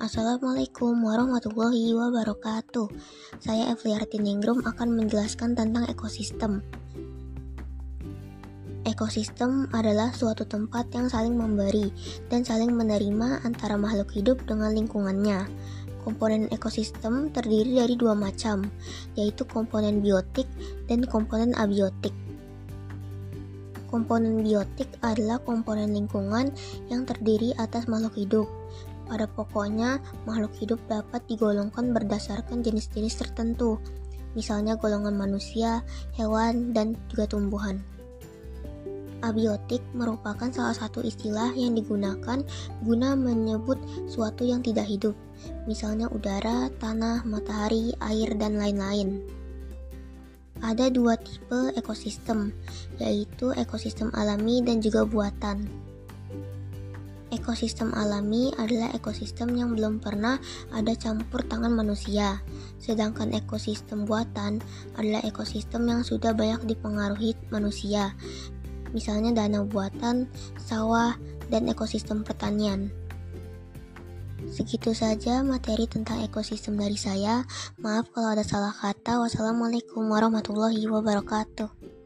Assalamualaikum warahmatullahi wabarakatuh. Saya Evliarti Ningrum akan menjelaskan tentang ekosistem. Ekosistem adalah suatu tempat yang saling memberi dan saling menerima antara makhluk hidup dengan lingkungannya. Komponen ekosistem terdiri dari dua macam, yaitu komponen biotik dan komponen abiotik. Komponen biotik adalah komponen lingkungan yang terdiri atas makhluk hidup. Pada pokoknya, makhluk hidup dapat digolongkan berdasarkan jenis-jenis tertentu, misalnya golongan manusia, hewan, dan juga tumbuhan. Abiotik merupakan salah satu istilah yang digunakan guna menyebut suatu yang tidak hidup, misalnya udara, tanah, matahari, air, dan lain-lain. Ada dua tipe ekosistem, yaitu ekosistem alami dan juga buatan. Ekosistem alami adalah ekosistem yang belum pernah ada campur tangan manusia, sedangkan ekosistem buatan adalah ekosistem yang sudah banyak dipengaruhi manusia, misalnya danau buatan, sawah, dan ekosistem pertanian. Segitu saja materi tentang ekosistem dari saya. Maaf kalau ada salah kata. Wassalamualaikum warahmatullahi wabarakatuh.